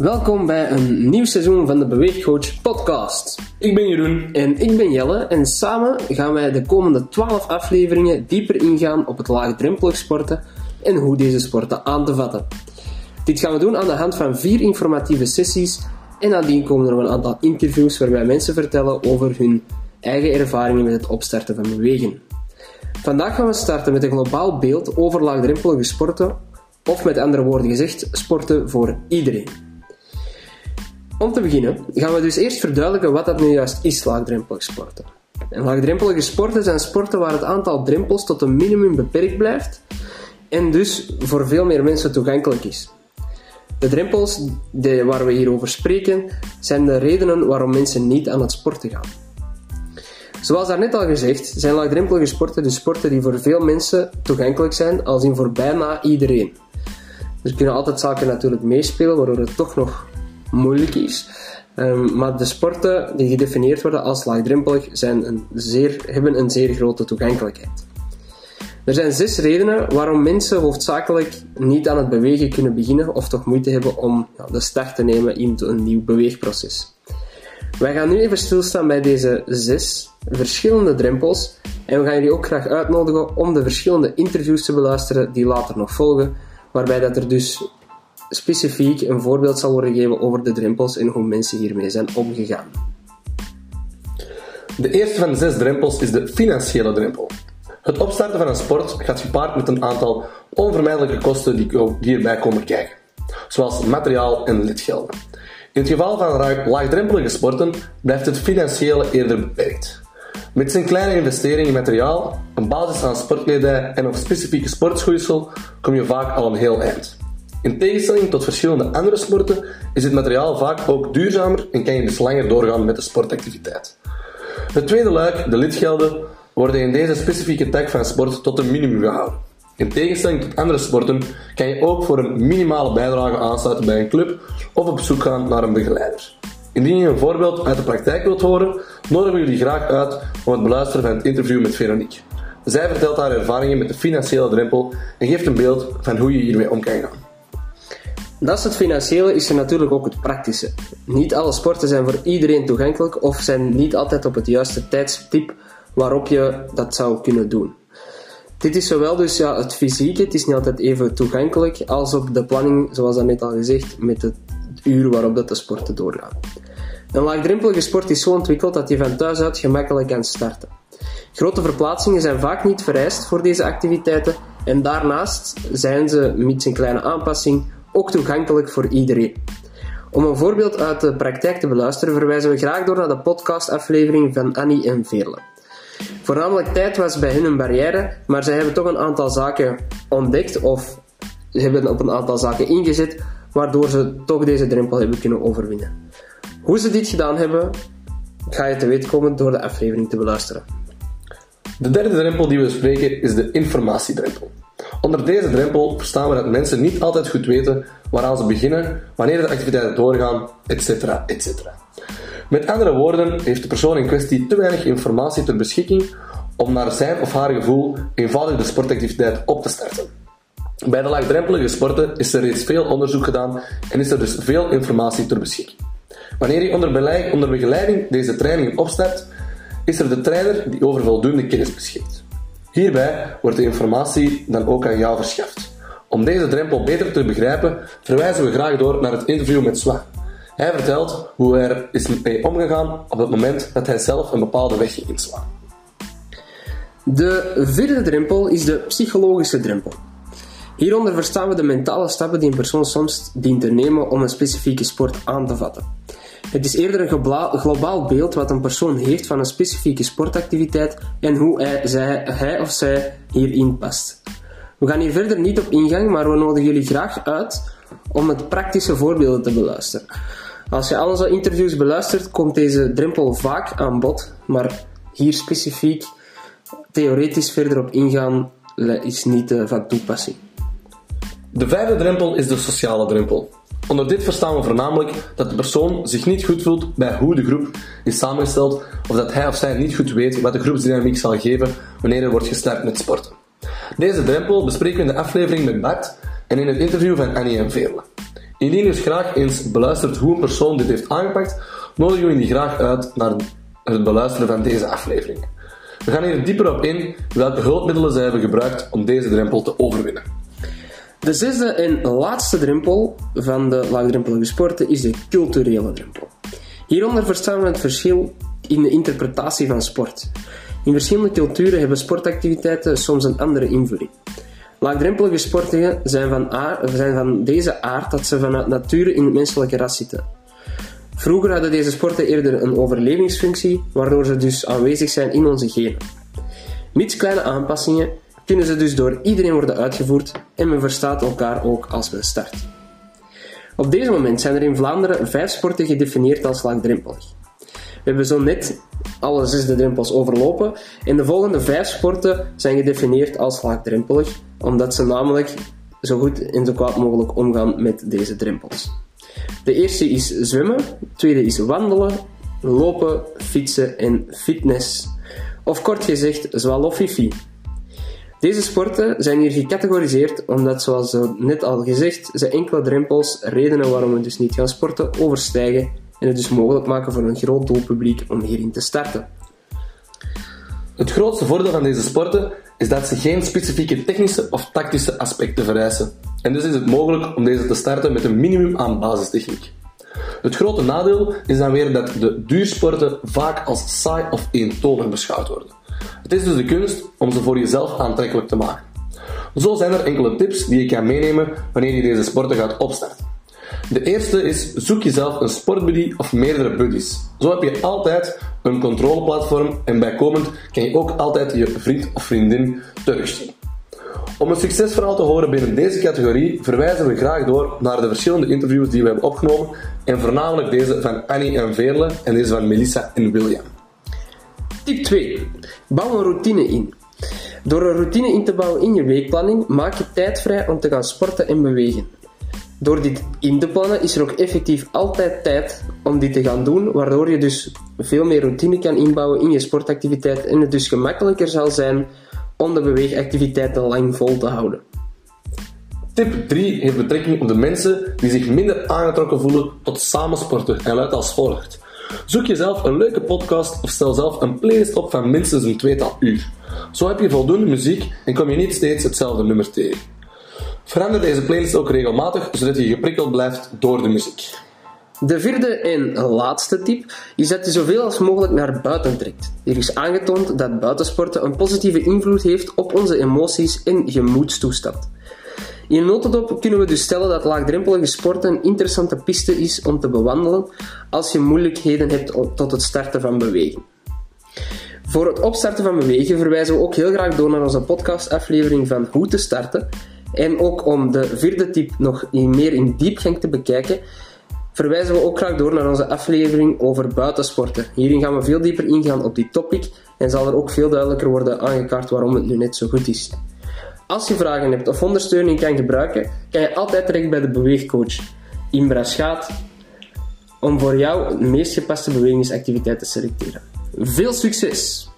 Welkom bij een nieuw seizoen van de Beweegcoach podcast. Ik ben Jeroen. En ik ben Jelle en samen gaan wij de komende 12 afleveringen dieper ingaan op het laagdrempelig sporten en hoe deze sporten aan te vatten. Dit gaan we doen aan de hand van vier informatieve sessies en nadien komen er een aantal interviews waarbij mensen vertellen over hun eigen ervaringen met het opstarten van bewegen. Vandaag gaan we starten met een globaal beeld over laagdrempelige sporten, of met andere woorden gezegd, sporten voor iedereen. Om te beginnen gaan we dus eerst verduidelijken wat dat nu juist is, laagdrempelig sporten. En laagdrempelige sporten zijn sporten waar het aantal drempels tot een minimum beperkt blijft en dus voor veel meer mensen toegankelijk is. De drempels waar we hier over spreken zijn de redenen waarom mensen niet aan het sporten gaan. Zoals daarnet al gezegd, zijn laagdrempelige sporten de sporten die voor veel mensen toegankelijk zijn, als in voor bijna iedereen. Er kunnen altijd zaken natuurlijk meespelen, waardoor het toch nog moeilijk is. Um, maar de sporten die gedefinieerd worden als laagdrempelig zijn een zeer, hebben een zeer grote toegankelijkheid. Er zijn zes redenen waarom mensen hoofdzakelijk niet aan het bewegen kunnen beginnen of toch moeite hebben om ja, de start te nemen in een nieuw beweegproces. Wij gaan nu even stilstaan bij deze zes verschillende drempels en we gaan jullie ook graag uitnodigen om de verschillende interviews te beluisteren die later nog volgen, waarbij dat er dus specifiek een voorbeeld zal worden gegeven over de drempels en hoe mensen hiermee zijn omgegaan. De eerste van zes drempels is de financiële drempel. Het opstarten van een sport gaat gepaard met een aantal onvermijdelijke kosten die hierbij komen kijken, zoals materiaal en lidgelden. In het geval van laagdrempelige sporten blijft het financiële eerder beperkt. Met zijn kleine investering in materiaal, een basis aan sportkledij en of specifieke sportschoeisel kom je vaak al een heel eind. In tegenstelling tot verschillende andere sporten is het materiaal vaak ook duurzamer en kan je dus langer doorgaan met de sportactiviteit. Het tweede luik, de lidgelden, worden in deze specifieke tak van sport tot een minimum gehouden. In tegenstelling tot andere sporten kan je ook voor een minimale bijdrage aansluiten bij een club of op zoek gaan naar een begeleider. Indien je een voorbeeld uit de praktijk wilt horen, nodigen we jullie graag uit om het beluisteren van het interview met Veronique. Zij vertelt haar ervaringen met de financiële drempel en geeft een beeld van hoe je hiermee om kan gaan. Naast het financiële is er natuurlijk ook het praktische. Niet alle sporten zijn voor iedereen toegankelijk of zijn niet altijd op het juiste tijdstip waarop je dat zou kunnen doen. Dit is zowel dus ja, het fysieke, het is niet altijd even toegankelijk, als op de planning, zoals dat net al gezegd, met het uur waarop dat de sporten doorgaan. Een laagdrempelige sport is zo ontwikkeld dat je van thuis uit gemakkelijk kan starten. Grote verplaatsingen zijn vaak niet vereist voor deze activiteiten en daarnaast zijn ze, mits een kleine aanpassing, ook toegankelijk voor iedereen. Om een voorbeeld uit de praktijk te beluisteren, verwijzen we graag door naar de podcastaflevering van Annie en Veerle. Voornamelijk tijd was bij hen een barrière, maar zij hebben toch een aantal zaken ontdekt of hebben op een aantal zaken ingezet, waardoor ze toch deze drempel hebben kunnen overwinnen. Hoe ze dit gedaan hebben, ga je te weten komen door de aflevering te beluisteren. De derde drempel die we bespreken is de informatiedrempel. Onder deze drempel verstaan we dat mensen niet altijd goed weten waaraan ze beginnen, wanneer de activiteiten doorgaan, etc. etc. Met andere woorden heeft de persoon in kwestie te weinig informatie ter beschikking om naar zijn of haar gevoel eenvoudig de sportactiviteit op te starten. Bij de laagdrempelige sporten is er reeds veel onderzoek gedaan en is er dus veel informatie ter beschikking. Wanneer je onder, begeleiding deze trainingen opstart, is er de trainer die over voldoende kennis beschikt. Hierbij wordt de informatie dan ook aan jou verschaft. Om deze drempel beter te begrijpen, verwijzen we graag door naar het interview met Swa. Hij vertelt hoe hij er is mee omgegaan op het moment dat hij zelf een bepaalde weg ging. De vierde drempel is de psychologische drempel. Hieronder verstaan we de mentale stappen die een persoon soms dient te nemen om een specifieke sport aan te vatten. Het is eerder een globaal beeld wat een persoon heeft van een specifieke sportactiviteit en hoe hij, zij, hij of zij hierin past. We gaan hier verder niet op ingang, maar we nodigen jullie graag uit om met praktische voorbeelden te beluisteren. Als je al onze interviews beluistert, komt deze drempel vaak aan bod, maar hier specifiek theoretisch verder op ingaan is niet eh, van toepassing. De vijfde drempel is de sociale drempel. Onder dit verstaan we voornamelijk dat de persoon zich niet goed voelt bij hoe de groep is samengesteld of dat hij of zij niet goed weet wat de groepsdynamiek zal geven wanneer er wordt gestart met sporten. Deze drempel bespreken we in de aflevering met Bart en in het interview van Annie en Veerle. Indien dus graag eens beluistert hoe een persoon dit heeft aangepakt, nodigen we graag uit naar het beluisteren van deze aflevering. We gaan hier dieper op in welke hulpmiddelen zij hebben gebruikt om deze drempel te overwinnen. De zesde en laatste drempel van de laagdrempelige sporten is de culturele drempel. Hieronder verstaan we het verschil in de interpretatie van sport. In verschillende culturen hebben sportactiviteiten soms een andere invulling. Laagdrempelige sporten zijn van, aard, zijn van deze aard dat ze vanuit nature in het menselijke ras zitten. Vroeger hadden deze sporten eerder een overlevingsfunctie, waardoor ze dus aanwezig zijn in onze genen. Mits kleine aanpassingen kunnen ze dus door iedereen worden uitgevoerd en men verstaat elkaar ook als men start. Op deze moment zijn er in Vlaanderen vijf sporten gedefinieerd als laagdrempelig. We hebben zo net alle zesde drempels overlopen en de volgende vijf sporten zijn gedefinieerd als laagdrempelig, omdat ze namelijk zo goed en zo kwaad mogelijk omgaan met deze drempels. De eerste is zwemmen, de tweede is wandelen, lopen, fietsen en fitness. Of kort gezegd, zwaloffifi. Deze sporten zijn hier gecategoriseerd omdat, zoals net al gezegd, ze enkele drempels, redenen waarom we dus niet gaan sporten, overstijgen en het dus mogelijk maken voor een groot doelpubliek om hierin te starten. Het grootste voordeel van deze sporten is dat ze geen specifieke technische of tactische aspecten vereisen. En dus is het mogelijk om deze te starten met een minimum aan basistechniek. Het grote nadeel is dan weer dat de duursporten vaak als saai of eentonig beschouwd worden. Het is dus de kunst om ze voor jezelf aantrekkelijk te maken. Zo zijn er enkele tips die je kan meenemen wanneer je deze sporten gaat opstarten. De eerste is zoek jezelf een sportbuddy of meerdere buddies. Zo heb je altijd een controleplatform en bijkomend kan je ook altijd je vriend of vriendin terugzien. Om een succesverhaal te horen binnen deze categorie verwijzen we graag door naar de verschillende interviews die we hebben opgenomen en voornamelijk deze van Annie en Veerle en deze van Melissa en William. Tip 2. Bouw een routine in. Door een routine in te bouwen in je weekplanning maak je tijd vrij om te gaan sporten en bewegen. Door dit in te plannen is er ook effectief altijd tijd om dit te gaan doen, waardoor je dus veel meer routine kan inbouwen in je sportactiviteit en het dus gemakkelijker zal zijn om de beweegactiviteiten lang vol te houden. Tip 3 heeft betrekking op de mensen die zich minder aangetrokken voelen tot samensporten en luidt als volgt. Zoek jezelf een leuke podcast of stel zelf een playlist op van minstens een tweetal uur. Zo heb je voldoende muziek en kom je niet steeds hetzelfde nummer tegen. Verander deze playlist ook regelmatig, zodat je geprikkeld blijft door de muziek. De vierde en laatste tip is dat je zoveel als mogelijk naar buiten trekt. Er is aangetoond dat buitensporten een positieve invloed heeft op onze emoties en gemoedstoestand. In notendop kunnen we dus stellen dat laagdrempelige sporten een interessante piste is om te bewandelen als je moeilijkheden hebt tot het starten van bewegen. Voor het opstarten van bewegen verwijzen we ook heel graag door naar onze podcastaflevering van Hoe te starten. En ook om de vierde tip nog meer in diepgang te bekijken, verwijzen we ook graag door naar onze aflevering over buitensporten. Hierin gaan we veel dieper ingaan op die topic en zal er ook veel duidelijker worden aangekaart waarom het nu net zo goed is. Als je vragen hebt of ondersteuning kan gebruiken, kan je altijd terecht bij de beweegcoach Imbra Schaat om voor jou de meest gepaste bewegingsactiviteit te selecteren. Veel succes!